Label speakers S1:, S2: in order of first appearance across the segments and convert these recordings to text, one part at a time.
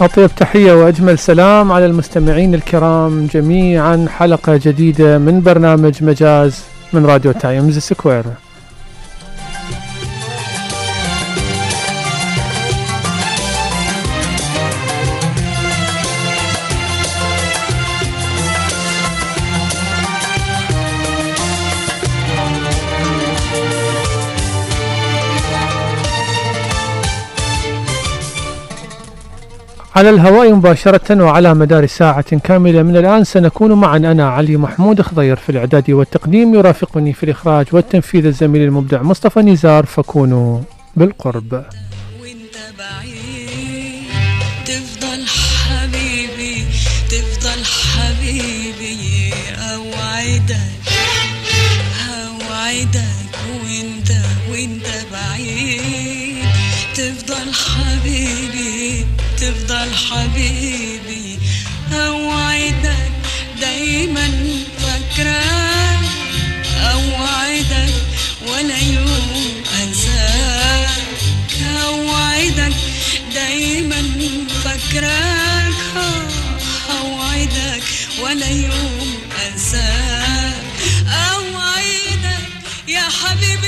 S1: أطيب تحية وأجمل سلام على المستمعين الكرام جميعا. حلقة جديدة من برنامج مجاز من راديو تايمز سكوير. على الهواء مباشرة وعلى مدار ساعة كاملة. من الآن سنكون معا. أنا علي محمود خضير في الإعداد والتقديم يرافقني في الإخراج والتنفيذ الزميل المبدع مصطفى نزار. فكونوا بالقرب.
S2: حبيبي أوعدك دايما فاكراك أوعدك ولا يوم انساك أوعدك دايما فاكراك أوعدك ولا يوم انساك أوعدك يا حبيبي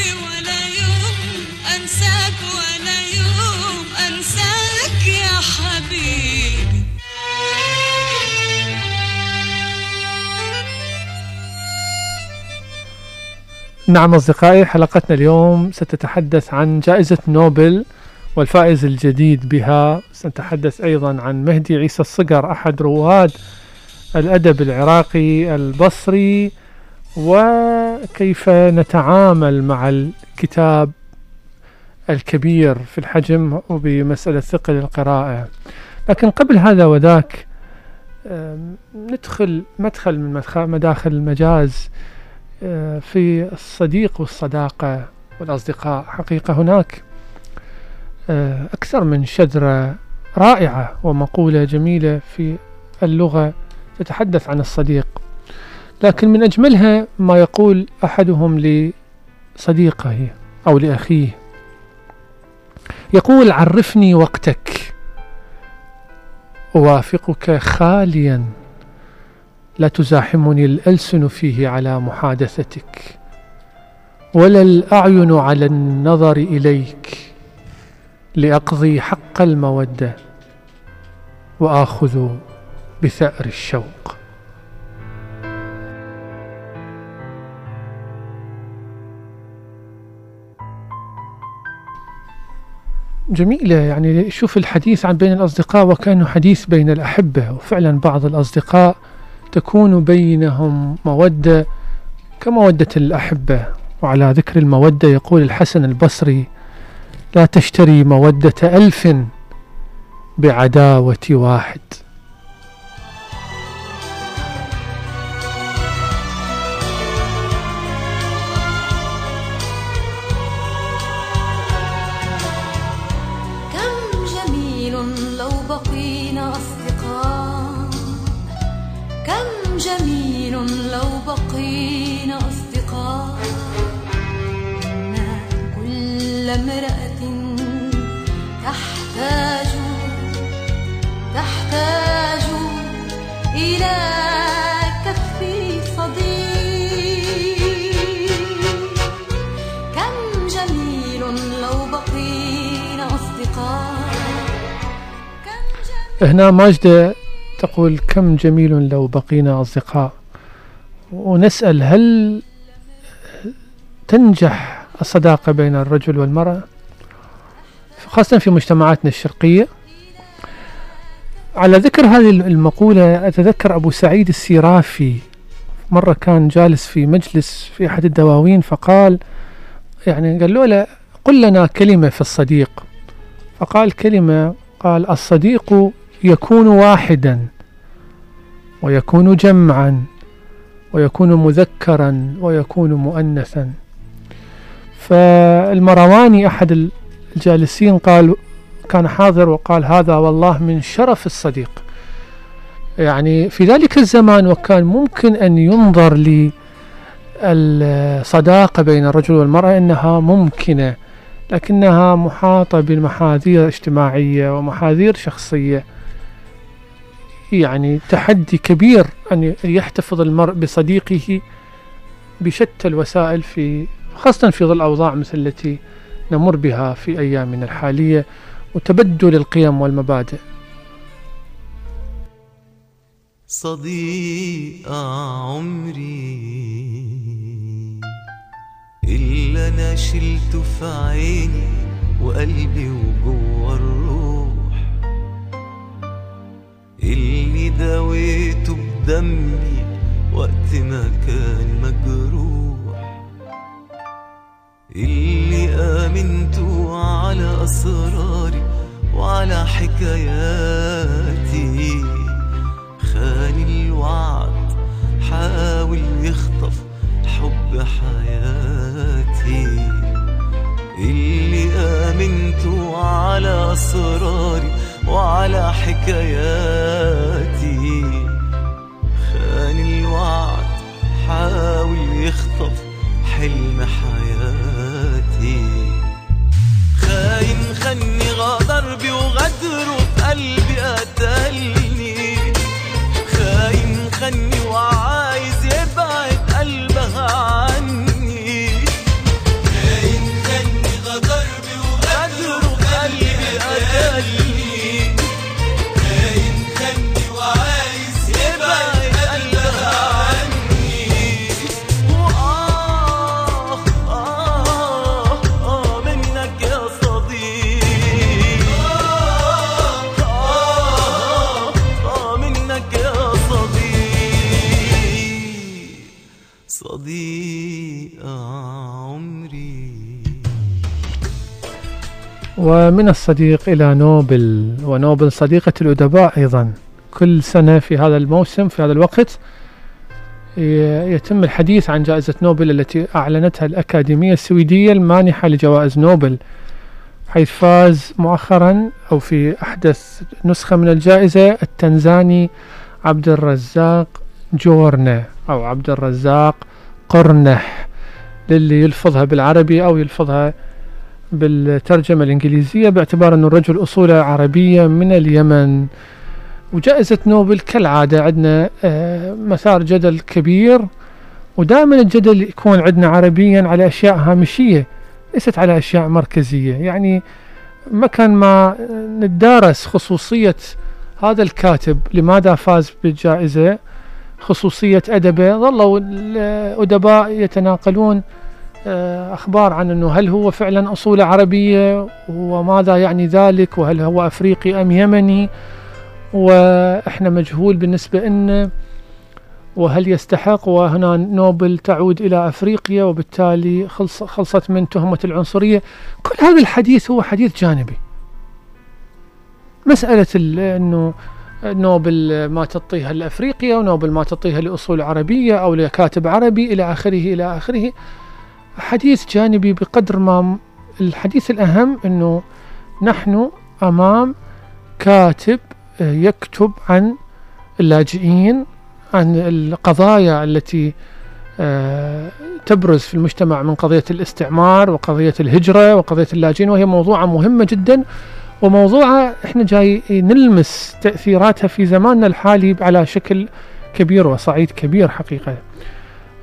S1: نعم أصدقائي حلقتنا اليوم ستتحدث عن جائزة نوبل والفائز الجديد بها سنتحدث أيضا عن مهدي عيسى الصقر أحد رواد الأدب العراقي البصري. وكيف نتعامل مع الكتاب الكبير في الحجم وبمسألة ثقل القراءة؟ لكن قبل هذا وذاك ندخل مدخل من مداخل المجاز. في الصديق والصداقة والأصدقاء. حقيقة هناك أه، أكثر من شذرة رائعة ومقولة جميلة في اللغة تتحدث عن الصديق. لكن من أجملها ما يقول أحدهم لصديقه أو لأخيه. يقول عرفني وقتك. أوافقك خاليا. لا تزاحمني الألسن فيه على محادثتك ولا الأعين على النظر إليك لأقضي حق المودة وآخذ بثأر الشوق. جميلة يعني شوف الحديث عن بين الأصدقاء وكأنه حديث بين الأحبة وفعلا بعض الأصدقاء تكون بينهم مودة كمودة الأحبة. وعلى ذكر المودة يقول الحسن البصري لا تشتري مودة ألف بعداوة واحد.
S3: إلى صديق. كم جميل لو بقينا أصدقاء.
S1: هنا ماجدة تقول كم جميل لو بقينا أصدقاء. ونسأل هل تنجح الصداقة بين الرجل والمرأة؟ خاصة في مجتمعاتنا الشرقية. على ذكر هذه المقولة أتذكر أبو سعيد السيرافي مرة كان جالس في مجلس في أحد الدواوين فقال يعني قال له قل لنا كلمة في الصديق. فقال كلمة قال الصديق يكون واحدا ويكون جمعا ويكون مذكرا ويكون مؤنثا. فالمرواني أحد الجالسين قال كان حاضر وقال هذا والله من شرف الصديق. يعني في ذلك الزمان وكان ممكن أن ينظر للصداقة بين الرجل والمرأة أنها ممكنة لكنها محاطة بمحاذير اجتماعية ومحاذير شخصية. يعني تحدي كبير أن يحتفظ المرء بصديقه بشتى الوسائل في خاصة في ظل أوضاع مثل التي نمر بها في أيامنا الحالية. وتبدل القيم والمبادئ.
S4: صديق عمري إلا أنا شلته في عيني وقلبي وجوه الروح. اللي داويته بدمي وقت ما كان مجروح. اللي آمنته على أسراري وعلى حكاياتي. خان الوعد حاول يخطف حب حياتي. اللي آمنته على أسراري وعلى حكاياتي. خان الوعد حاول يخطف حلم حياتي. خاين خني
S1: ومن الصديق إلى نوبل ونوبل صديقة الأدباء أيضا. كل سنة في هذا الموسم في هذا الوقت يتم الحديث عن جائزة نوبل التي أعلنتها الأكاديمية السويدية المانحة لجوائز نوبل. حيث فاز مؤخرا أو في أحدث نسخة من الجائزة التنزاني عبد الرزاق جورنة أو عبد الرزاق قرنح للي يلفظها بالعربي أو يلفظها بالترجمة الإنجليزية باعتبار أن الرجل أصوله عربية من اليمن. وجائزة نوبل كالعادة عندنا آه، مثار جدل كبير ودائما الجدل يكون عندنا عربيا على أشياء هامشية ليست على أشياء مركزية. يعني مكان ما نتدارس خصوصية هذا الكاتب لماذا فاز بالجائزة خصوصية أدبه. ظلوا الأدباء يتناقلون أخبار عن أنه هل هو فعلا أصوله عربية؟ وماذا يعني ذلك؟ وهل هو أفريقي أم يمني؟ وإحنا مجهول بالنسبة لنا وهل يستحق؟ وهنا نوبل تعود إلى أفريقيا وبالتالي خلص خلصت من تهمة العنصرية. كل هذا الحديث هو حديث جانبي. مسألة أنه نوبل ما تعطيها لأفريقيا ونوبل ما تعطيها لأصول عربية أو لكاتب عربي إلى آخره إلى آخره. حديث جانبي بقدر ما الحديث الأهم أنه نحن أمام كاتب آه، يكتب عن اللاجئين عن القضايا التي آه، تبرز في المجتمع من قضية الاستعمار وقضية الهجرة وقضية اللاجئين وهي موضوعة مهمة جدا وموضوعة إحنا جاي نلمس تأثيراتها في زماننا الحالي على شكل كبير وصعيد كبير حقيقة.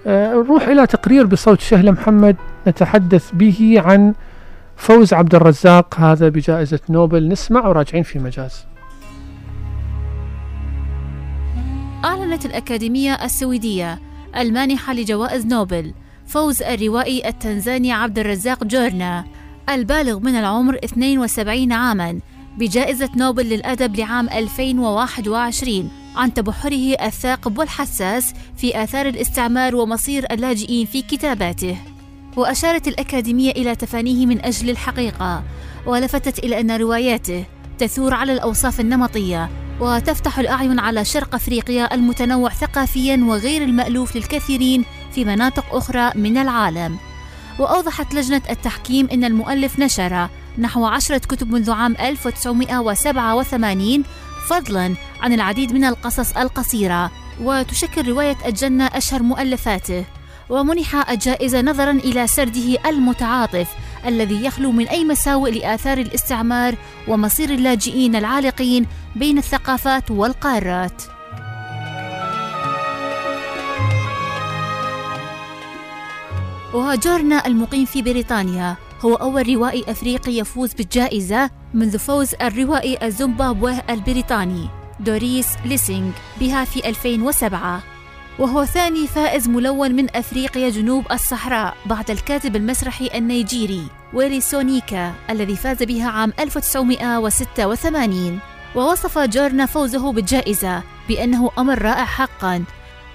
S1: نروح إلى تقرير بصوت شهلة محمد. نتحدث به عن فوز عبد الرزاق هذا بجائزة نوبل. نسمع وراجعين في مجاز.
S5: أعلنت الأكاديمية السويدية المانحة لجوائز نوبل فوز الروائي التنزاني عبد الرزاق جورنا البالغ من العمر 72 عاماً. بجائزة نوبل للأدب لعام 2021 عن تبحره الثاقب والحساس في آثار الاستعمار ومصير اللاجئين في كتاباته. وأشارت الأكاديمية إلى تفانيه من أجل الحقيقة ولفتت إلى أن رواياته تثور على الأوصاف النمطية وتفتح الأعين على شرق أفريقيا المتنوع ثقافيا وغير المألوف للكثيرين في مناطق أخرى من العالم. وأوضحت لجنة التحكيم أن المؤلف نشر نحو عشرة كتب منذ عام 1987 فضلا عن العديد من القصص القصيرة. وتشكل رواية الجنة أشهر مؤلفاته. ومنح الجائزة نظرا إلى سرده المتعاطف الذي يخلو من أي مساوئ لآثار الاستعمار ومصير اللاجئين العالقين بين الثقافات والقارات. وجورنا المقيم في بريطانيا. هو أول روائي أفريقي يفوز بالجائزة منذ فوز الروائي الزيمبابوي البريطاني دوريس ليسينغ بها في 2007 وهو ثاني فائز ملون من أفريقيا جنوب الصحراء بعد الكاتب المسرحي النيجيري ويلي سونيكا الذي فاز بها عام 1986 ووصف جورنا فوزه بالجائزة بأنه أمر رائع حقا.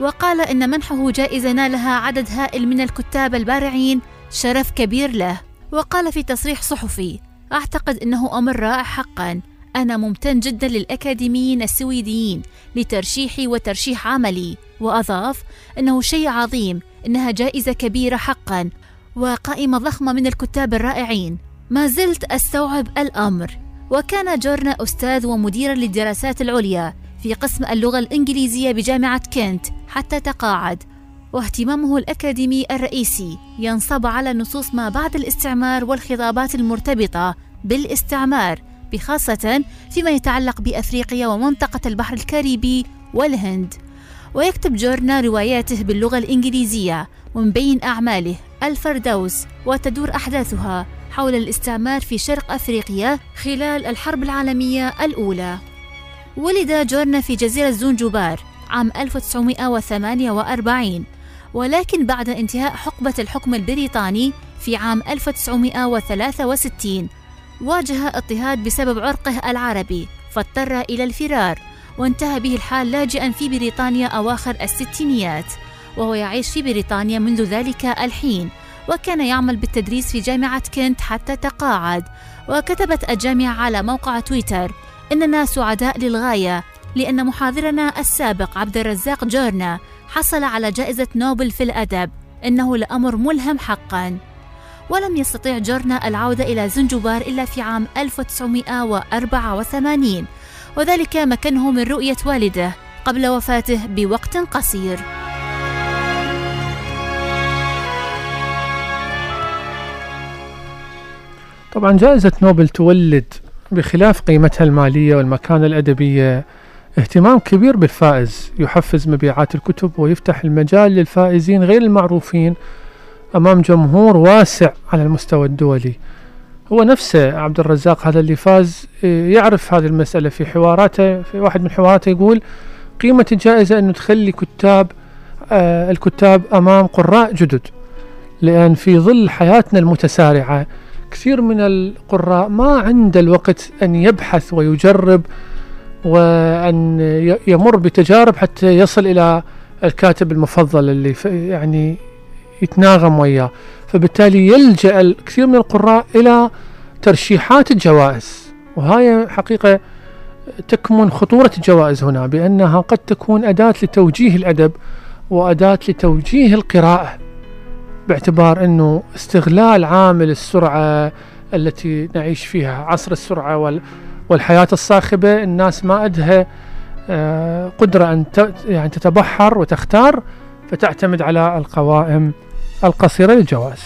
S5: وقال إن منحه جائزة نالها عدد هائل من الكتاب البارعين شرف كبير له. وقال في تصريح صحفي أعتقد أنه أمر رائع حقا. أنا ممتن جدا للأكاديميين السويديين لترشيحي وترشيح عملي. وأضاف أنه شيء عظيم إنها جائزة كبيرة حقا وقائمة ضخمة من الكتاب الرائعين. ما زلت أستوعب الأمر. وكان جورنا أستاذ ومديرا للدراسات العليا في قسم اللغة الإنجليزية بجامعة كنت حتى تقاعد. واهتمامه الأكاديمي الرئيسي ينصب على نصوص ما بعد الاستعمار والخطابات المرتبطة بالاستعمار بخاصة فيما يتعلق بأفريقيا ومنطقة البحر الكاريبي والهند. ويكتب جورنا رواياته باللغة الإنجليزية ومن بين أعماله الفردوس وتدور أحداثها حول الاستعمار في شرق أفريقيا خلال الحرب العالمية الأولى. ولد جورنا في جزيرة زنجبار عام 1948 ولكن بعد انتهاء حقبة الحكم البريطاني في عام 1963 واجه اضطهاد بسبب عرقه العربي فاضطر إلى الفرار وانتهى به الحال لاجئا في بريطانيا أواخر الستينيات وهو يعيش في بريطانيا منذ ذلك الحين وكان يعمل بالتدريس في جامعة كنت حتى تقاعد وكتبت الجامعة على موقع تويتر إننا سعداء للغاية لأن محاضرنا السابق عبد الرزاق جورنا حصل على جائزة نوبل في الأدب. إنه لأمر ملهم حقا. ولم يستطيع جورنا العودة إلى زنجبار إلا في عام 1984 وذلك مكنه من رؤية والده قبل وفاته بوقت قصير.
S1: طبعا جائزة نوبل تولد بخلاف قيمتها المالية والمكانة الأدبية اهتمام كبير بالفائز يحفز مبيعات الكتب ويفتح المجال للفائزين غير المعروفين أمام جمهور واسع على المستوى الدولي. هو نفسه عبد الرزاق هذا اللي فاز إيه، يعرف هذه المسألة في حواراته. في واحد من حواراته يقول قيمة الجائزة أنه تخلي كتاب آه الكتاب أمام قراء جدد لأن في ظل حياتنا المتسارعة كثير من القراء ما عنده الوقت أن يبحث ويجرب وأن يمر بتجارب حتى يصل إلى الكاتب المفضل اللي يعني يتناغم وياه. فبالتالي يلجأ الكثير من القراء إلى ترشيحات الجوائز. وهاي حقيقة تكمن خطورة الجوائز هنا بأنها قد تكون أداة لتوجيه الأدب وأداة لتوجيه القراءة باعتبار أنه استغلال عامل السرعة التي نعيش فيها عصر السرعة وال والحياة الصاخبة الناس ما عندها آه، قدرة أن يعني تتبحر وتختار فتعتمد على القوائم القصيرة للجواز.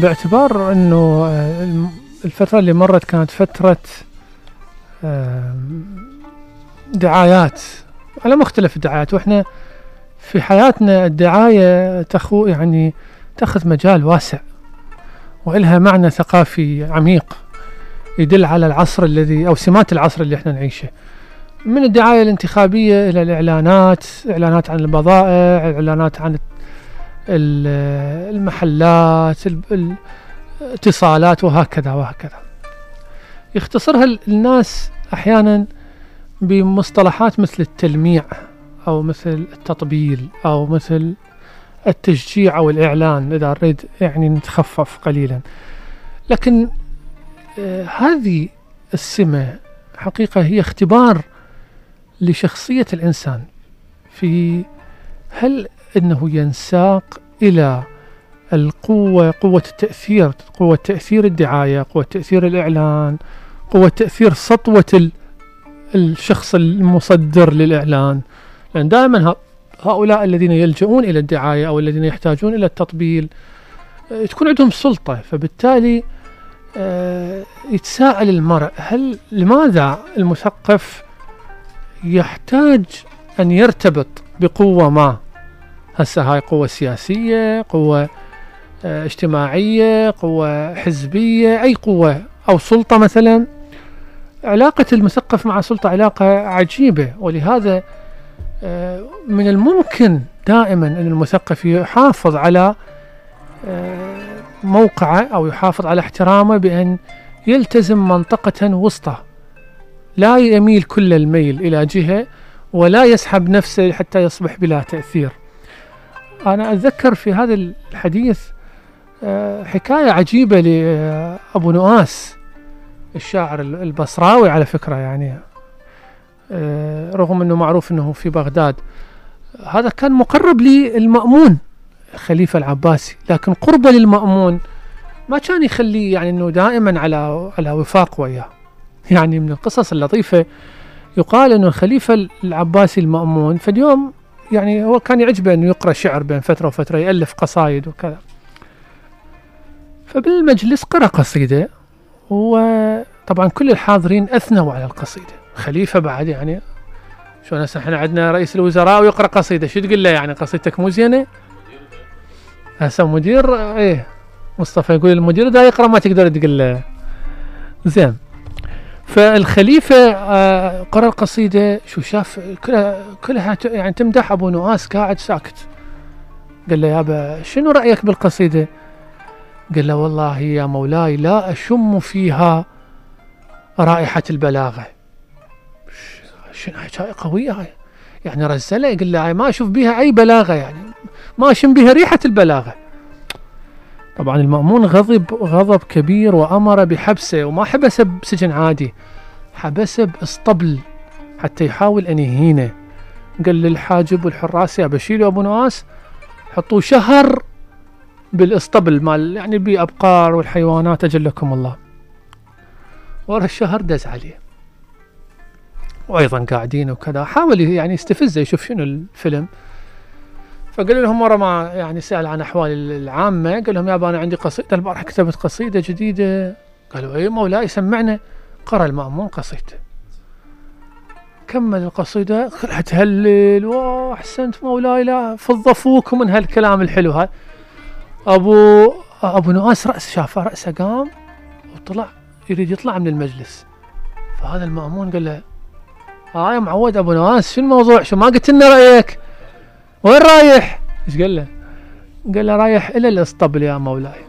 S1: باعتبار إنه آه، الفترة اللي مرت كانت فترة آم، دعايات. على مختلف الدعايات. وإحنا في حياتنا الدعاية تخو يعني تأخذ مجال واسع وإلها معنى ثقافي عميق يدل على العصر الذي أو سمات العصر اللي إحنا نعيشه. من الدعاية الانتخابية إلى الإعلانات إعلانات عن البضائع إعلانات عن المحلات ال- الاتصالات وهكذا وهكذا. يختصرها ال- الناس أحيانا بمصطلحات مثل التلميع أو مثل التطبيل أو مثل التشجيع أو الإعلان إذا نريد يعني نتخفف قليلا. لكن آه هذه السمة حقيقة هي اختبار لشخصية الإنسان. في هل أنه ينساق إلى القوة قوة التأثير قوة تأثير الدعاية قوة تأثير الإعلان قوة تأثير سطوة ال- الشخص المصدر للإعلان. لأن دائما هؤلاء الذين يلجؤون إلى الدعاية أو الذين يحتاجون إلى التطبيل آه، تكون عندهم سلطة. فبالتالي آه، يتساءل المرء هل لماذا المثقف يحتاج أن يرتبط بقوة ما؟ هسه هاي قوة سياسية قوة آه، اجتماعية قوة حزبية أي قوة أو سلطة مثلا. علاقة المثقف مع سلطة علاقة عجيبة ولهذا آه، من الممكن دائما أن المثقف يحافظ على آه، موقعه أو يحافظ على احترامه بأن يلتزم منطقة وسطى. لا يميل كل الميل إلى جهة ولا يسحب نفسه حتى يصبح بلا تأثير. أنا أتذكر في هذا الحديث آه، حكاية عجيبة لأبو نؤاس الشاعر البصراوي على فكرة يعني آه، رغم أنه معروف أنه في بغداد. هذا كان مقرب للمأمون خليفة العباسي لكن قربه للمأمون ما كان يخليه يعني أنه دائما على على وفاق وياه. يعني من القصص اللطيفة يقال أنه الخليفة العباسي المأمون في اليوم يعني هو كان يعجبه أنه يقرأ شعر بين فترة وفترة يألف قصايد وكذا. فبالمجلس قرأ قصيدة وطبعا كل الحاضرين أثنوا على القصيدة. خليفة بعد يعني شلون هسه إحنا عندنا رئيس الوزراء ويقرأ قصيدة شو تقول له يعني؟ قصيدتك مو زينة؟ هسه مدير إيه مصطفى يقول المدير دا يقرأ ما تقدر تقول له زين. فالخليفة آه، قرأ القصيدة شو شاف؟ كلها كلها يعني تمدح أبو نواس قاعد ساكت. قال له يابا شنو رأيك بالقصيدة؟ قال له والله يا مولاي لا أشم فيها رائحة البلاغة. شنو حكاية قوية هاي. يعني رزله يقول له هاي ما أشوف بها أي بلاغة يعني. ما أشم بها ريحة البلاغة. طبعا المأمون غضب غضب كبير وأمر بحبسه وما حبسه بسجن عادي حبسه باسطبل حتى يحاول أن يهينه. قال للحاجب والحراس يا بشيلوا أبو نواس حطوه شهر بالاسطبل مال يعني بأبقار والحيوانات أجلكم الله. ورا الشهر دز عليه. وأيضا قاعدين وكذا حاول يعني يستفزه يشوف شنو الفيلم. فقال لهم ورا ما يعني سأل عن أحوال العامة قال لهم يابا أنا عندي قصيدة البارحة كتبت قصيدة جديدة. قالوا أي مولاي سمعنا قرأ المأمون قصيدته كمل القصيدة. كلها تهلل واه أحسنت مولاي لا فضفوك من هالكلام الحلو هذا أبو أبو نواس رأس شافه رأسه قام وطلع يريد يطلع من المجلس. فهذا المأمون قال له ها يا معود أبو نواس شو الموضوع؟ شو ما قلت لنا رأيك. وين رايح؟ إيش قال له؟ قال له رايح إلى الاسطبل يا مولاي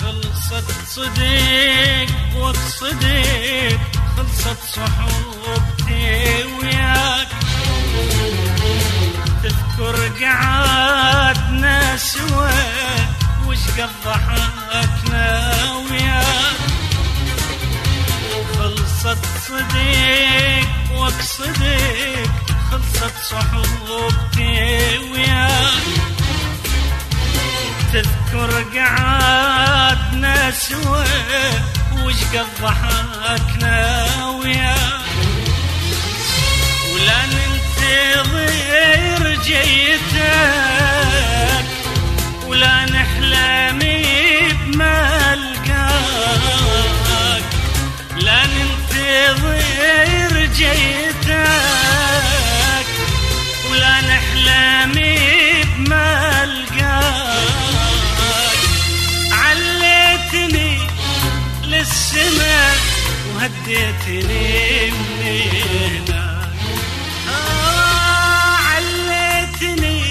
S6: خلصت صديق واقصدك خلصت صحوبتي وياك تذكر قعدنا سوا وش قد ضحكنا وياك خلصت صديق واقصدك خلصت صحوبتي وياك. تذكر قعدنا سوا وش قد ضحكنا من آه عليتني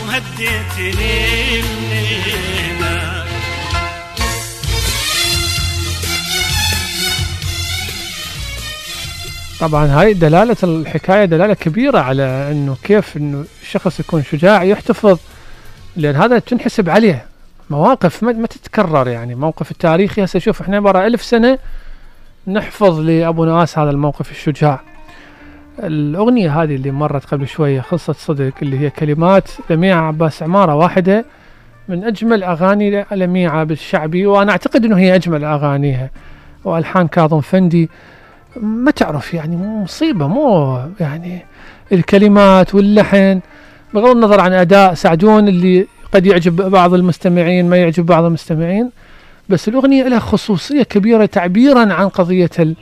S6: وهديتني من
S1: طبعا هاي دلالة الحكاية دلالة كبيرة على إنه كيف إنه الشخص يكون شجاع يحتفظ لأن هذا تنحسب عليه. مواقف ما, ما تتكرر يعني. موقف التاريخي هسه شوف إحنا برا ألف سنة نحفظ لأبو نواس هذا الموقف الشجاع. الأغنية هذه اللي مرت قبل شوية خلصت صدق اللي هي كلمات لميعة عباس عمارة واحدة من أجمل أغاني لميعة بالشعبي وأنا أعتقد أنه هي أجمل أغانيها. وألحان كاظم فندي ما تعرف يعني مصيبة مو يعني الكلمات واللحن. بغض النظر عن أداء سعدون اللي قد يعجب بعض المستمعين ما يعجب بعض المستمعين. بس الأغنية لها خصوصية كبيرة تعبيرا عن قضية ال-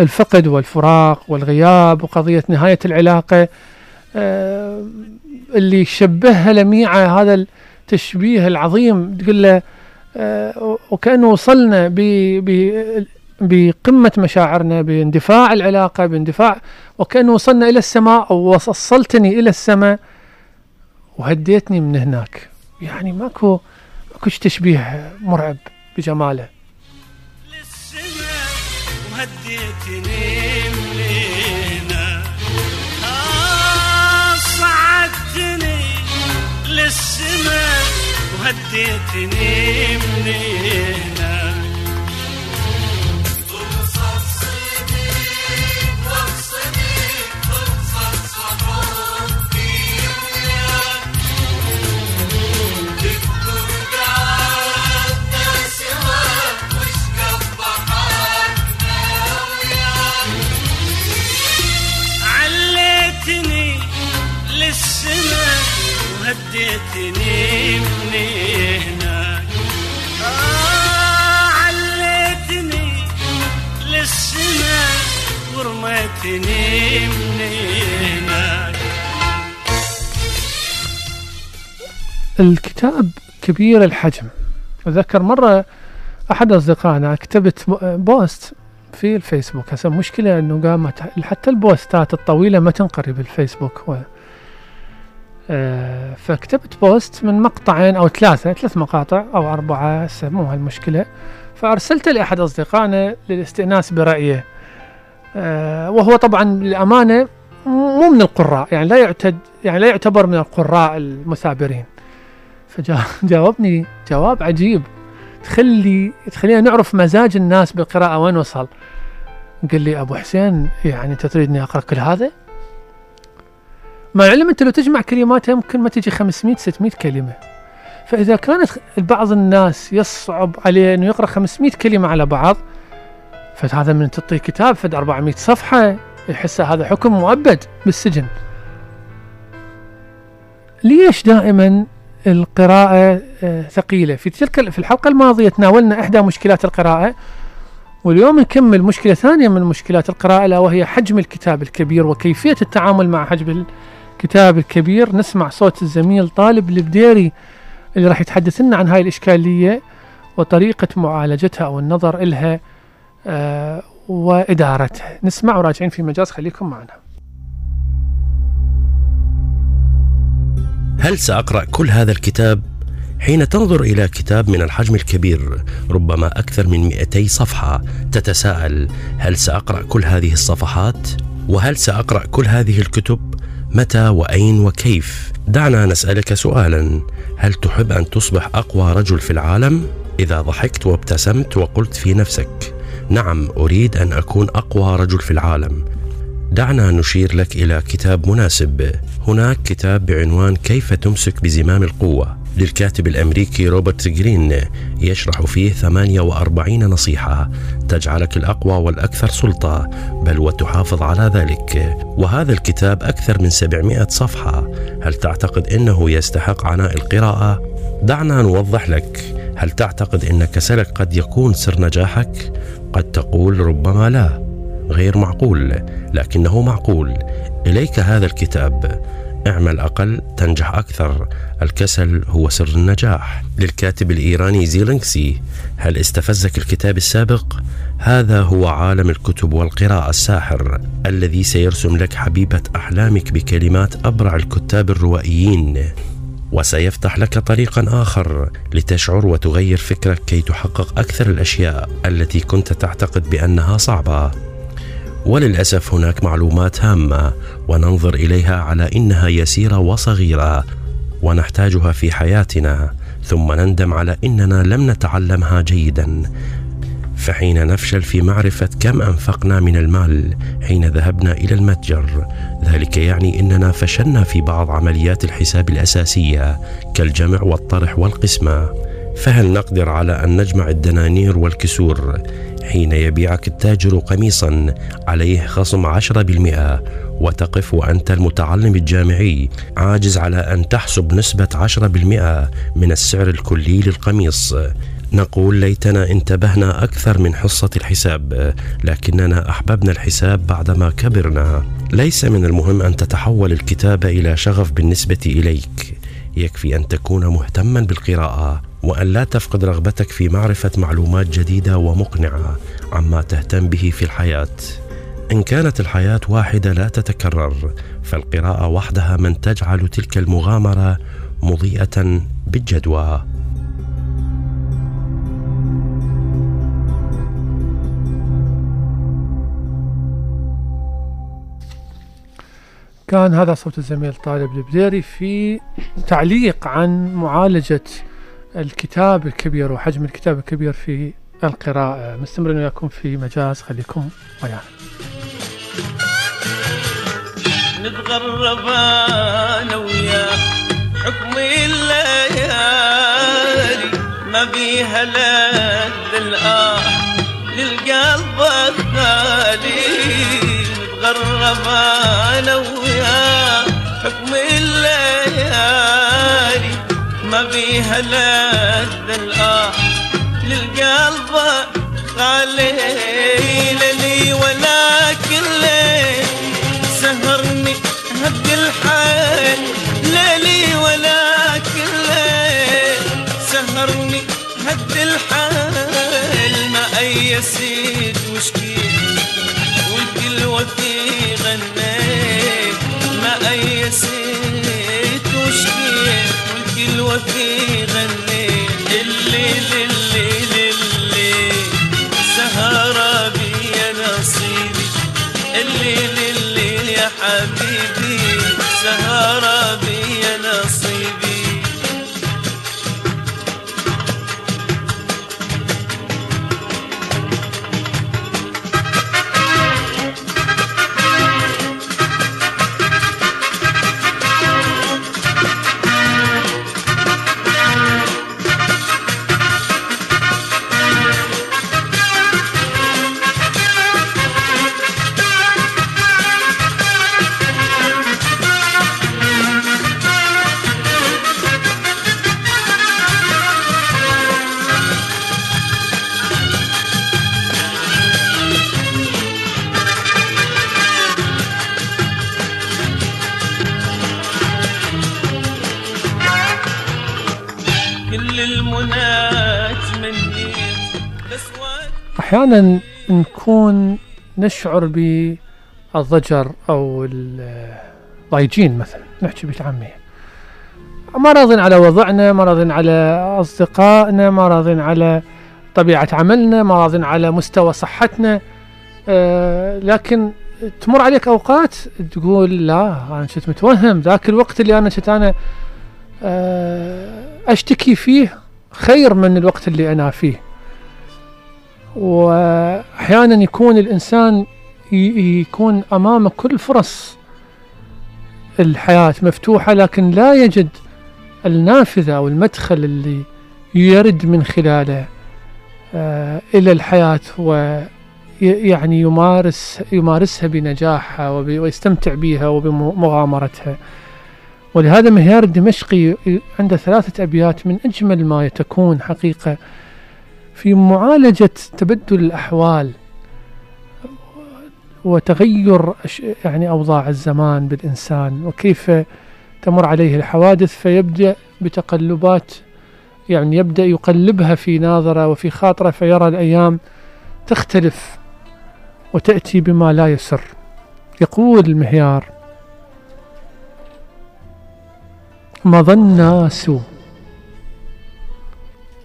S1: الفقد والفراق والغياب وقضية نهاية العلاقة. آه، اللي شبهها لميعة هذا التشبيه العظيم تقول له آه، وكأنه وصلنا بقمة مشاعرنا باندفاع العلاقة باندفاع وكأنه وصلنا إلى السماء أو وصلتني إلى السماء وهديتني من هناك. يعني ماكو ماكوش تشبيه مرعب بجماله.
S6: للسماء وهديتني من هنا آه صعدتني للسماء وهديتني
S1: الكتاب كبير الحجم. أتذكر مرة أحد أصدقائنا كتبت post في الفيسبوك. هسه مشكلة أنه قامت حتى البوستات الطويلة ما تنقري بالفيسبوك و... آه، فكتبت post من مقطعين أو ثلاثة ثلاث مقاطع أو أربعة هسه مو هالمشكلة. فأرسلته لأحد أصدقائنا للاستئناس برأيه. وهو طبعا للأمانة مو من القراء يعني لا يعتد يعني لا يعتبر من القراء المثابرين فجاوبني جواب عجيب. تخلي تخلينا نعرف مزاج الناس بالقراءة وين وصل. قال لي أبو حسين يعني أنت تريدني أقرأ كل هذا؟ مع العلم أنت لو تجمع كلماتها يمكن ما تجي 500 600 كلمة. فإذا كانت بعض الناس يصعب عليه أنه يقرأ 500 كلمة على بعض فهذا من تعطيه كتاب فد 400 صفحة يحس هذا حكم مؤبد بالسجن. ليش دائما القراءة آه، ثقيلة؟ في تلك في الحلقة الماضية تناولنا إحدى مشكلات القراءة واليوم نكمل مشكلة ثانية من مشكلات القراءة ألا وهي حجم الكتاب الكبير وكيفية التعامل مع حجم الكتاب الكبير. نسمع صوت الزميل طالب البديري اللي راح يتحدث لنا عن هاي الإشكالية وطريقة معالجتها أو النظر إلها. آه، وإدارتها نسمع وراجعين في مجاز خليكم معنا
S7: هل سأقرأ كل هذا الكتاب؟ حين تنظر إلى كتاب من الحجم الكبير ربما أكثر من 200 صفحة تتساءل هل سأقرأ كل هذه الصفحات؟ وهل سأقرأ كل هذه الكتب؟ متى وأين وكيف؟ دعنا نسألك سؤالا هل تحب أن تصبح أقوى رجل في العالم؟ إذا ضحكت وابتسمت وقلت في نفسك نعم أريد أن أكون أقوى رجل في العالم. دعنا نشير لك إلى كتاب مناسب. هناك كتاب بعنوان كيف تمسك بزمام القوة. للكاتب الأمريكي روبرت جرين يشرح فيه 48 نصيحة تجعلك الأقوى والأكثر سلطة بل وتحافظ على ذلك. وهذا الكتاب أكثر من 700 صفحة. هل تعتقد أنه يستحق عناء القراءة؟ دعنا نوضح لك. هل تعتقد أن كسلك قد يكون سر نجاحك؟ قد تقول ربما لا غير معقول لكنه معقول. إليك هذا الكتاب. اعمل أقل تنجح أكثر. الكسل هو سر النجاح. للكاتب الإيراني زيلينكسي هل استفزك الكتاب السابق؟ هذا هو عالم الكتب والقراءة الساحر الذي سيرسم لك حبيبة أحلامك بكلمات أبرع الكتاب الروائيين. وسيفتح لك طريقا آخر لتشعر وتغير فكرك كي تحقق أكثر الأشياء التي كنت تعتقد بأنها صعبة. وللأسف هناك معلومات هامة وننظر إليها على إنها يسيرة وصغيرة ونحتاجها في حياتنا ثم نندم على إننا لم نتعلمها جيدا. فحين نفشل في معرفة كم أنفقنا من المال حين ذهبنا إلى المتجر. ذلك يعني إننا فشلنا في بعض عمليات الحساب الأساسية كالجمع والطرح والقسمة. فهل نقدر على أن نجمع الدنانير والكسور حين يبيعك التاجر قميصا عليه خصم 10% وتقف وأنت المتعلم الجامعي عاجز على أن تحسب نسبة 10% من السعر الكلي للقميص؟ نقول ليتنا انتبهنا أكثر من حصة الحساب لكننا أحببنا الحساب بعدما كبرنا ليس من المهم أن تتحول الكتابة إلى شغف بالنسبة إليك يكفي أن تكون مهتما بالقراءة وأن لا تفقد رغبتك في معرفة معلومات جديدة ومقنعة عما تهتم به في الحياة. إن كانت الحياة واحدة لا تتكرر، فالقراءة وحدها من تجعل تلك المغامرة مضيئة بالجدوى.
S1: كان هذا صوت الزميل طالب البديري في تعليق عن معالجة الكتاب الكبير وحجم الكتاب الكبير في القراءة. مستمرين وياكم في مجاز. خليكم ويانا.
S3: نتغرب أنا وياه حكم الليالي ما بيها لذ الآه للقلب الخالي. نتغرب أنا وياه حكم الليالي ما بيها لذ الآه للقلب خالي لي ولكن ليه سهرني هد الحال. ليلي ولكن ليه سهرني هد الحال. ما أي
S1: نشعر بالضجر أو الضايجين مثلا نحكي بالعامية. ما راضين على وضعنا ما راضين على أصدقائنا ما راضين على طبيعة عملنا ما راضين على مستوى صحتنا. آه لكن تمر عليك أوقات تقول لا أنا كنت متوهم ذاك الوقت اللي أنا كنت أنا آه أشتكي فيه خير من الوقت اللي أنا فيه. وأحيانا يكون الإنسان يكون أمامه كل فرص. الحياة مفتوحة لكن لا يجد النافذة أو المدخل اللي يرد من خلاله آه، إلى الحياة ويعني يمارس يمارسها بنجاحها ويستمتع بها وبمغامرتها. ولهذا مهيار الدمشقي عنده ثلاثة أبيات من أجمل ما تكون حقيقة. في معالجة تبدل الأحوال وتغير يعني أوضاع الزمان بالإنسان وكيف تمر عليه الحوادث فيبدأ بتقلبات يعني يبدأ يقلبها في ناظرة وفي خاطرة فيرى الأيام تختلف وتأتي بما لا يسر. يقول المهيار مضى الناس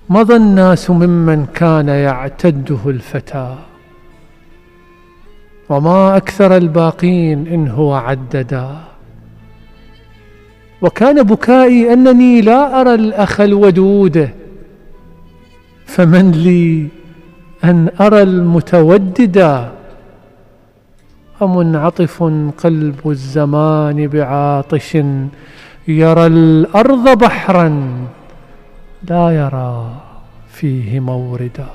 S1: مضى الناس ممن كان يعتده الفتى. وما أكثر الباقين إن هو عددا. وكان بكائي أنني لا أرى الأخ الودود. فمن لي أن أرى المتوددا أمنعطف قلب الزمان بعاطش. يرى الأرض بحرا. لا يرى فيه موردا.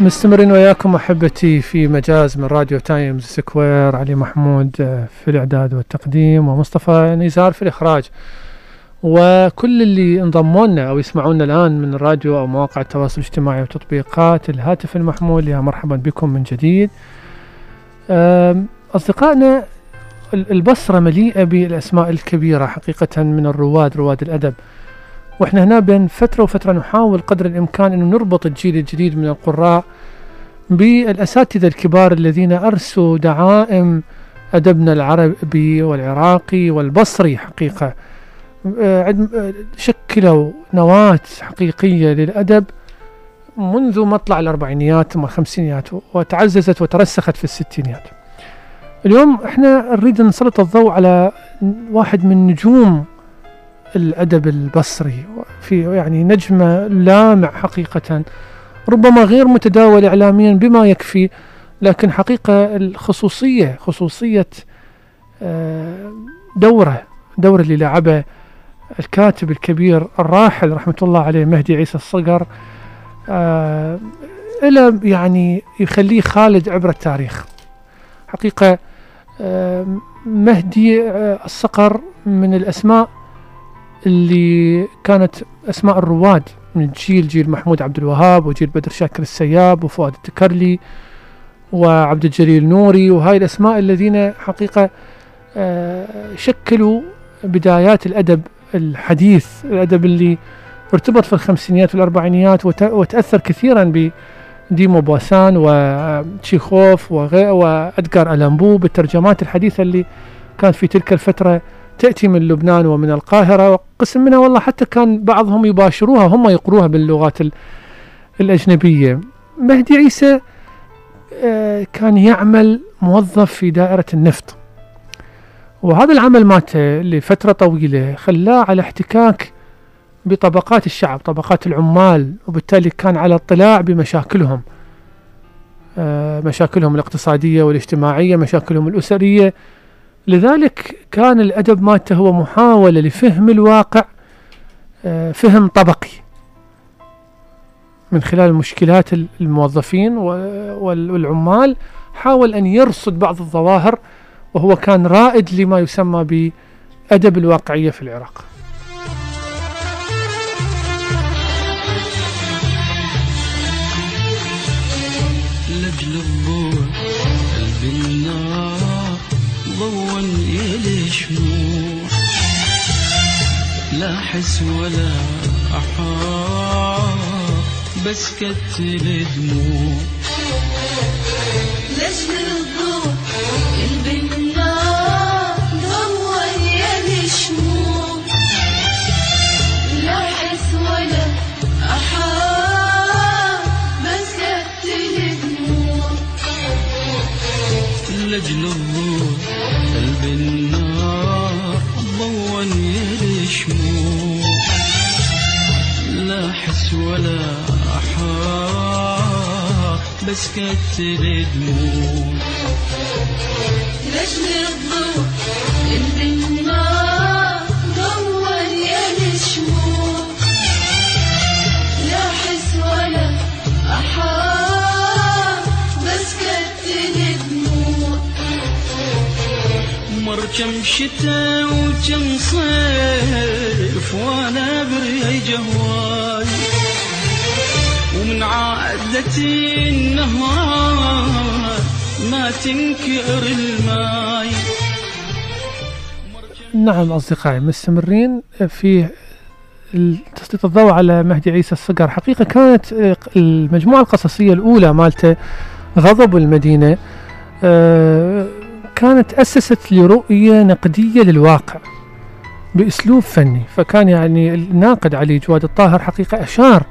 S1: مستمرين وياكم أحبتي في مجاز من راديو تايمز سكوير علي محمود آه، في الإعداد والتقديم ومصطفى نزار في الإخراج. وكل اللي انضموا لنا أو يسمعونا الآن من الراديو أو مواقع التواصل الاجتماعي وتطبيقات الهاتف المحمول يا مرحبا بكم من جديد. أصدقائنا ال- البصرة مليئة بالأسماء الكبيرة حقيقة من الرواد رواد الأدب. وإحنا هنا بين فترة وفترة نحاول قدر الإمكان إنه نربط الجيل الجديد من القراء بالأساتذة الكبار الذين أرسوا دعائم أدبنا العربي والعراقي والبصري حقيقة آه، آه، شكلوا نواة حقيقية للأدب منذ مطلع الأربعينيات ثم الخمسينيات وتعززت وترسخت في الستينيات. اليوم إحنا نريد نسلط الضوء على واحد من نجوم الأدب البصري. في يعني نجمة لامع حقيقة ربما غير متداول إعلاميا بما يكفي لكن حقيقة الخصوصية خصوصية آه، دوره دور اللي لعبه الكاتب الكبير الراحل رحمة الله عليه مهدي عيسى الصقر آه، إلى يعني يخليه خالد عبر التاريخ. حقيقة آه، مهدي الصقر من الأسماء اللي كانت أسماء الرواد من جيل جيل محمود عبد الوهاب وجيل بدر شاكر السياب وفؤاد التكرلي وعبد الجليل نوري وهاي الأسماء الذين حقيقة آه، شكلوا بدايات الأدب الحديث الأدب اللي ارتبط في الخمسينيات والأربعينيات وت- وتأثر كثيرا بديمو بواسان وتشيخوف وغير وادجار ألامبو بالترجمات الحديثة اللي كانت في تلك الفترة تأتي من لبنان ومن القاهرة وقسم منها والله حتى كان بعضهم يباشروها هم يقروها باللغات ال- الأجنبية. مهدي عيسى آه، كان يعمل موظف في دائرة النفط. وهذا العمل ماته لفترة طويلة خلاه على احتكاك بطبقات الشعب طبقات العمال وبالتالي كان على اطلاع بمشاكلهم. آه، مشاكلهم الاقتصادية والاجتماعية مشاكلهم الأسرية. لذلك كان الأدب مالته هو محاولة لفهم الواقع آه، فهم طبقي. من خلال مشكلات الموظفين والعمال حاول أن يرصد بعض الظواهر وهو كان رائد لما يسمى بأدب الواقعية في العراق.
S8: لأجل الضوء قلب النار. ضوى إلي شموع لا حس ولا أحار بس كتل دموع.
S3: لجل الضوء قلب النار ضوى يدي شموع لا حس ولا أحار بس كتل دموع.
S8: لأجل الضوء بس كتل دموع
S3: لجل الضوء شموع لا ولا دموع
S8: مر كم شتا وكم صيف وأنا بري جهواي ومن عادتي النهار ما تنكر الماي.
S1: نعم أصدقائي مستمرين في تسليط الضوء على مهدي عيسى الصقر. حقيقة كانت آه، المجموعة القصصية الأولى مالته غضب المدينة آه، كانت أسست لرؤية نقدية للواقع بأسلوب فني. فكان يعني الناقد علي جواد الطاهر حقيقة أشار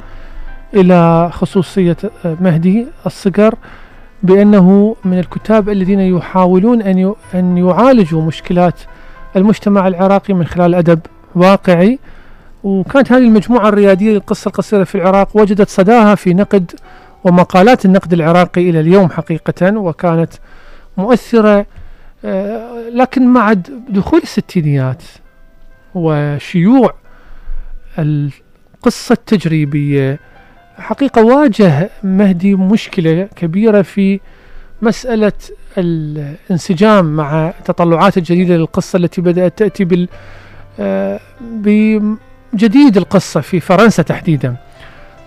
S1: إلى خصوصية آه، مهدي الصقر بأنه من الكتاب الذين يحاولون أن أن يعالجوا مشكلات المجتمع العراقي من خلال أدب واقعي. وكانت هذه المجموعة الريادية للقصة القصيرة في العراق وجدت صداها في نقد ومقالات النقد العراقي إلى اليوم حقيقة وكانت مؤثرة آه، لكن مع دخول الستينيات وشيوع القصة التجريبية حقيقة واجه مهدي مشكلة كبيرة في مسألة الانسجام مع التطلعات الجديدة للقصة التي بدأت تأتي بال آه، بجديد القصة في فرنسا تحديدا.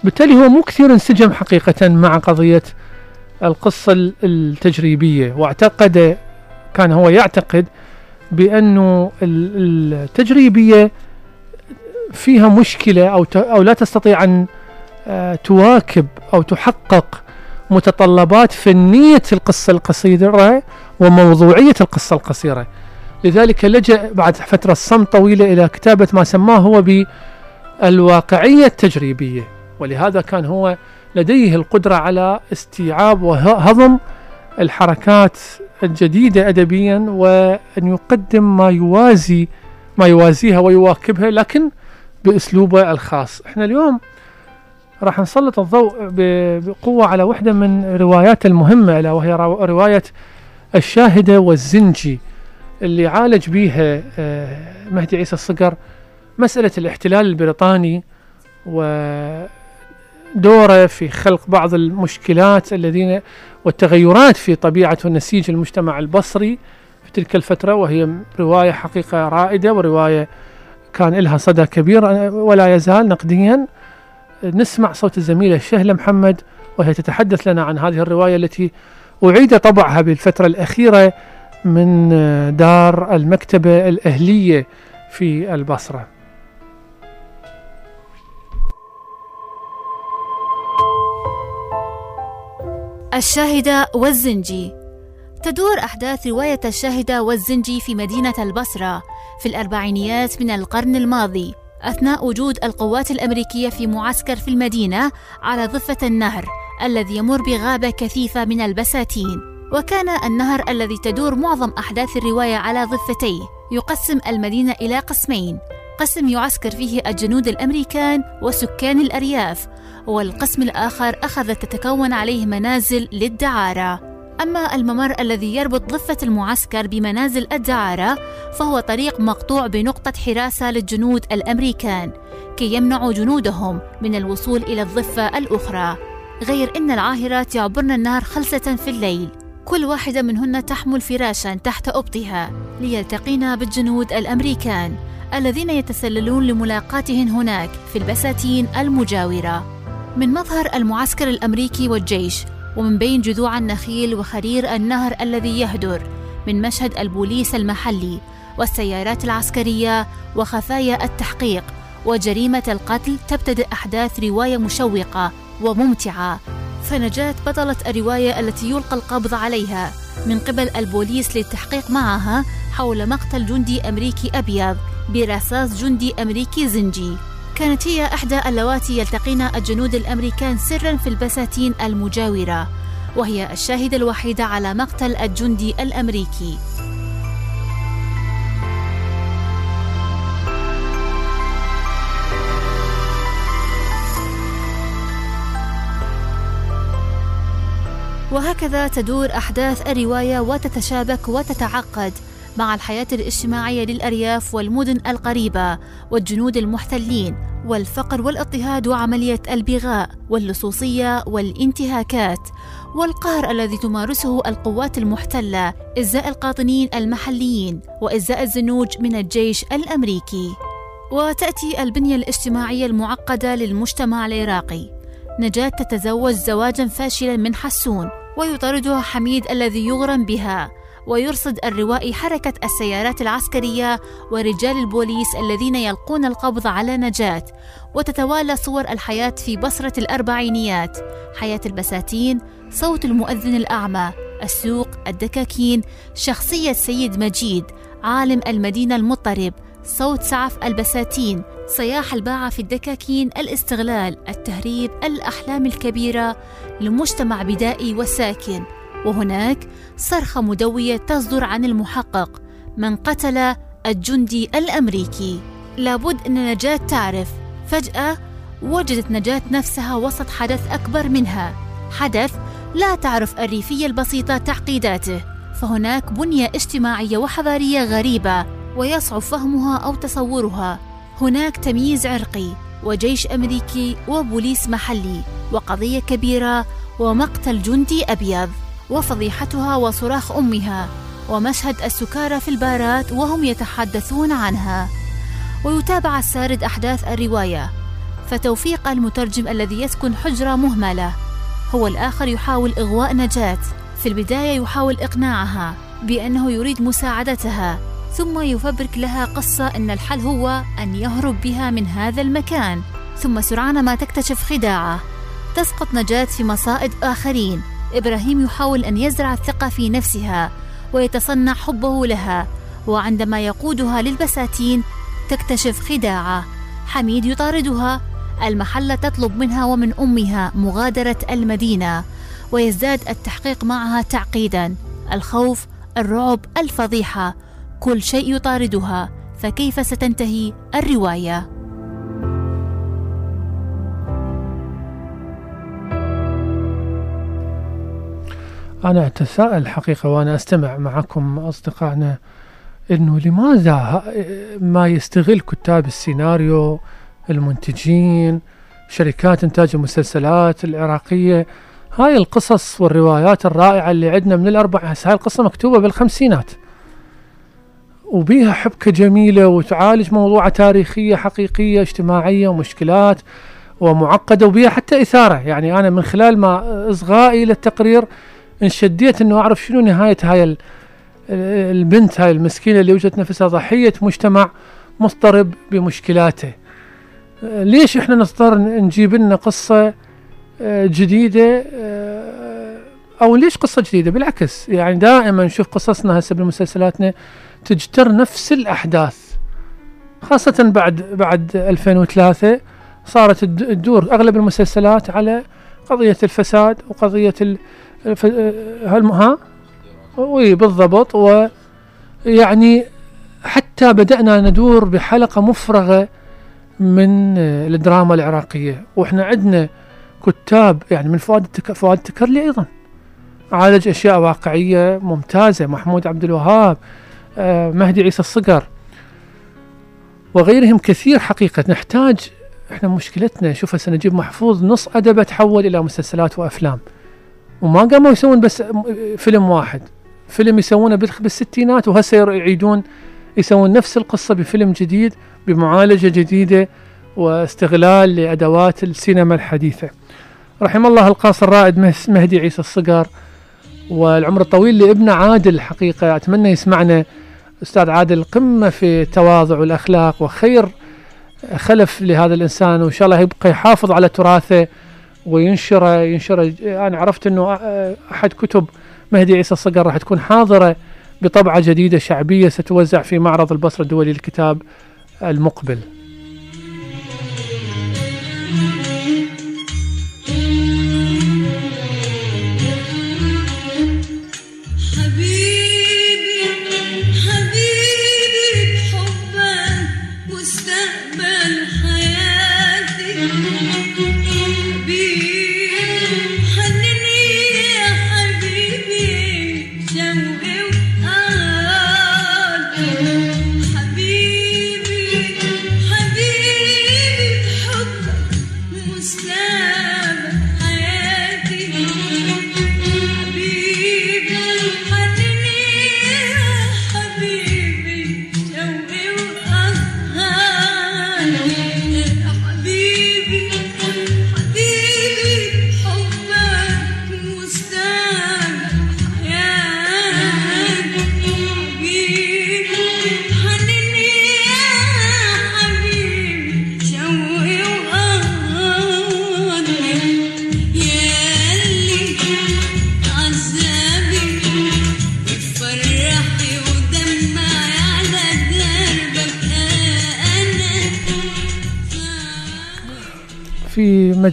S1: بالتالي هو مو كثير انسجم حقيقة مع قضية القصة ال- التجريبية واعتقد كان هو يعتقد بأنه ال- التجريبية فيها مشكلة أو أو لا تستطيع أن تواكب أو تحقق متطلبات فنية القصة القصيرة وموضوعية القصة القصيرة. لذلك لجأ بعد فترة صمت طويلة إلى كتابة ما سماه هو بالواقعية التجريبية. ولهذا كان هو لديه القدرة على استيعاب وهضم الحركات الجديدة أدبيا وأن يقدم ما يوازي ما يوازيها ويواكبها لكن بأسلوبه الخاص. إحنا اليوم راح نسلط الضوء بقوة على واحدة من روايات المهمة ألا وهي رو- رواية الشاهدة والزنجي اللي عالج بيها آه، مهدي عيسى الصقر مسألة الاحتلال البريطاني ودوره في خلق بعض المشكلات الذين والتغيرات في طبيعة ونسيج المجتمع البصري في تلك الفترة وهي رواية حقيقة رائدة ورواية كان لها صدى كبير ولا يزال نقديا. نسمع صوت الزميلة شهلة محمد وهي تتحدث لنا عن هذه الرواية التي أعيد طبعها بالفترة الأخيرة من آه، دار المكتبة الأهلية في البصرة.
S5: الشاهدة والزنجي. تدور أحداث رواية الشاهدة والزنجي في مدينة البصرة في الأربعينيات من القرن الماضي. أثناء وجود القوات الأمريكية في معسكر في المدينة على ضفة النهر الذي يمر بغابة كثيفة من البساتين. وكان النهر الذي تدور معظم أحداث الرواية على ضفتيه يقسم المدينة إلى قسمين. قسم يعسكر فيه الجنود الأمريكان وسكان الأرياف والقسم الآخر أخذت تتكون عليه منازل للدعارة. أما الممر الذي يربط ضفة المعسكر بمنازل الدعارة فهو طريق مقطوع بنقطة حراسة للجنود الأمريكان كي يمنعوا جنودهم من الوصول إلى الضفة الأخرى. غير أن العاهرات يعبرن النهر خلسة في الليل. كل واحدة منهن تحمل فراشا تحت أبطها ليلتقين بالجنود الأمريكان الذين يتسللون لملاقاتهن هناك في البساتين المجاورة. من مظهر المعسكر الأمريكي والجيش ومن بين جذوع النخيل وخرير النهر الذي يهدر من مشهد البوليس المحلي والسيارات العسكرية وخفايا التحقيق وجريمة القتل تبتدئ أحداث رواية مشوقة وممتعة. فنجاة بطلة الرواية التي يلقى القبض عليها من قبل البوليس للتحقيق معها حول مقتل جندي أمريكي أبيض برصاص جندي أمريكي زنجي. كانت هي إحدى اللواتي يلتقين الجنود الأمريكان سرا في البساتين المجاورة وهي الشاهدة الوحيدة على مقتل الجندي الأمريكي. وهكذا تدور أحداث الرواية وتتشابك وتتعقد مع الحياة الاجتماعية للأرياف والمدن القريبة والجنود المحتلين والفقر والاضطهاد وعملية البغاء واللصوصية والانتهاكات والقهر الذي تمارسه القوات المحتلة إزاء القاطنين المحليين وإزاء الزنوج من الجيش الأمريكي. وتأتي البنية الاجتماعية المعقدة للمجتمع العراقي. نجاة تتزوج زواجا فاشلا من حسون ويطاردها حميد الذي يغرم بها. ويرصد الروائي حركة السيارات العسكرية ورجال البوليس الذين يلقون القبض على نجاة. وتتوالى صور الحياة في بصرة الأربعينيات. حياة البساتين صوت المؤذن الأعمى السوق الدكاكين شخصية سيد مجيد عالم المدينة المضطرب صوت سعف البساتين صياح الباعة في الدكاكين الاستغلال التهريب الأحلام الكبيرة لمجتمع بدائي وساكن. وهناك صرخة مدوية تصدر عن المحقق من قتل الجندي الأمريكي. لابد أن نجاة تعرف. فجأة وجدت نجاة نفسها وسط حدث أكبر منها. حدث لا تعرف الريفية البسيطة تعقيداته. فهناك بنية اجتماعية وحضارية غريبة ويصعب فهمها أو تصورها. هناك تمييز عرقي وجيش أمريكي وبوليس محلي وقضية كبيرة ومقتل جندي أبيض. وفضيحتها وصراخ أمها ومشهد السكارى في البارات وهم يتحدثون عنها. ويتابع السارد أحداث الرواية فتوفيق المترجم الذي يسكن حجرة مهملة. هو الآخر يحاول إغواء نجاة. في البداية يحاول إقناعها بأنه يريد مساعدتها ثم يفبرك لها قصة إن الحل هو أن يهرب بها من هذا المكان. ثم سرعان ما تكتشف خداعه. تسقط نجاة في مصائد آخرين. إبراهيم يحاول أن يزرع الثقة في نفسها ويتصنع حبه لها وعندما يقودها للبساتين تكتشف خداعة. حميد يطاردها. المحله تطلب منها ومن أمها مغادرة المدينة ويزداد التحقيق معها تعقيدا. الخوف الرعب الفضيحة كل شيء يطاردها فكيف ستنتهي الرواية؟
S1: أنا أتساءل حقيقة وأنا أستمع معكم أصدقائنا أنه لماذا ما يستغل كتاب السيناريو المنتجين شركات إنتاج المسلسلات العراقية هاي القصص والروايات الرائعة اللي عندنا من الأربع هاي القصة مكتوبة بالخمسينات. وبيها حبكة جميلة وتعالج موضوع تاريخية حقيقية اجتماعية ومشكلات ومعقدة وبيها حتى إثارة. يعني أنا من خلال ما إصغائي للتقرير انشديت إنه أعرف شنو نهاية هاي البنت هاي المسكينة اللي وجدت نفسها ضحية مجتمع مضطرب بمشكلاته. ليش إحنا نضطر نجيب لنا قصة آه، جديدة؟ آه، أو ليش قصة جديدة؟ بالعكس يعني دائما نشوف قصصنا هسه بمسلسلاتنا تجتر نفس الأحداث. خاصة بعد بعد 2003 صارت تدور أغلب المسلسلات على قضية الفساد وقضية ها؟ وي بالضبط. ويعني حتى بدأنا ندور بحلقة مفرغة من آه، الدراما العراقية. وإحنا عندنا كتاب يعني من فؤاد. فؤاد التكرلي أيضا. عالج أشياء واقعية ممتازة. محمود عبد الوهاب آه، مهدي عيسى الصقر وغيرهم كثير حقيقة. نحتاج إحنا مشكلتنا شوف هسه نجيب محفوظ نص أدبه تحول إلى مسلسلات وأفلام. وما قاموا يسوون بس فيلم واحد. فيلم يسوونه بالستينات وهسه يعيدون يسوون نفس القصة بفيلم جديد بمعالجة جديدة واستغلال لأدوات السينما الحديثة. رحم الله القاص الرائد مهدي عيسى الصقر والعمر الطويل لابنه عادل حقيقة. أتمنى يسمعنا أستاذ عادل قمة في التواضع والأخلاق وخير خلف لهذا الإنسان وإن شاء الله يبقى يحافظ على تراثه وينشره ينشره أنا عرفت أنه أحد كتب مهدي عيسى الصقر راح تكون حاضرة بطبعة جديدة شعبية ستوزع في معرض البصرة الدولي للكتاب المقبل.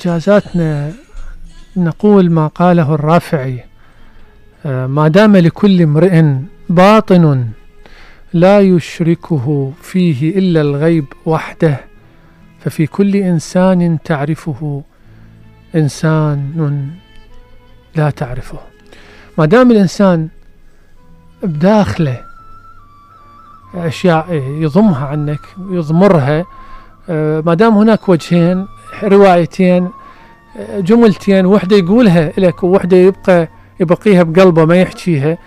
S1: مجازاتنا نقول ما قاله الرافعي آه، ما دام لكل امرئ باطن لا يشركه فيه إلا الغيب وحده ففي كل إنسان تعرفه إنسان لا تعرفه. ما دام الإنسان بداخله أشياء يضمها عنك يضمرها آه، ما دام هناك وجهين روايتين جملتين وحدة يقولها لك ووحدة يبقى يبقيها بقلبه ما يحكيها.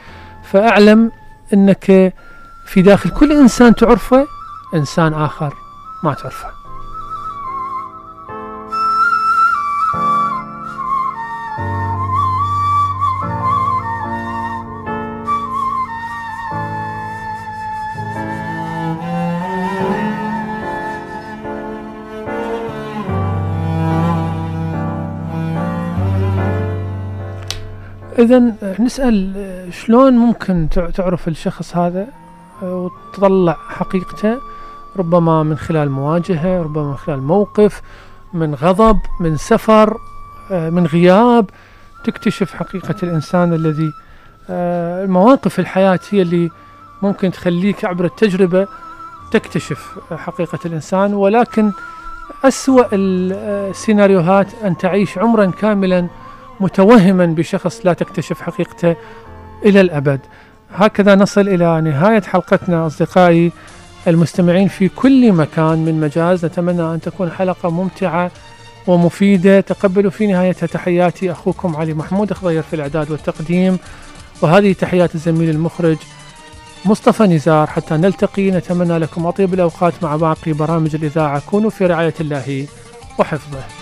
S1: فأعلم إنك في داخل كل إنسان تعرفه إنسان آخر ما تعرفه. اذا نسأل شلون ممكن تع- تعرف الشخص هذا آه، وتطلع حقيقته ربما من خلال مواجهة ربما من خلال موقف من غضب من سفر آه، من غياب تكتشف حقيقة الإنسان الذي آه، المواقف الحياة هي اللي ممكن تخليك عبر التجربة تكتشف حقيقة الإنسان. ولكن أسوأ السيناريوهات أن تعيش عمرا كاملا متوهما بشخص لا تكتشف حقيقته إلى الأبد. هكذا نصل إلى نهاية حلقتنا أصدقائي المستمعين في كل مكان من مجاز. نتمنى أن تكون حلقة ممتعة ومفيدة. تقبلوا في نهايتها تحياتي أخوكم علي محمود خضير في الإعداد والتقديم. وهذه تحيات الزميل المخرج مصطفى نزار. حتى نلتقي نتمنى لكم أطيب الأوقات مع باقي برامج الإذاعة. كونوا في رعاية الله وحفظه.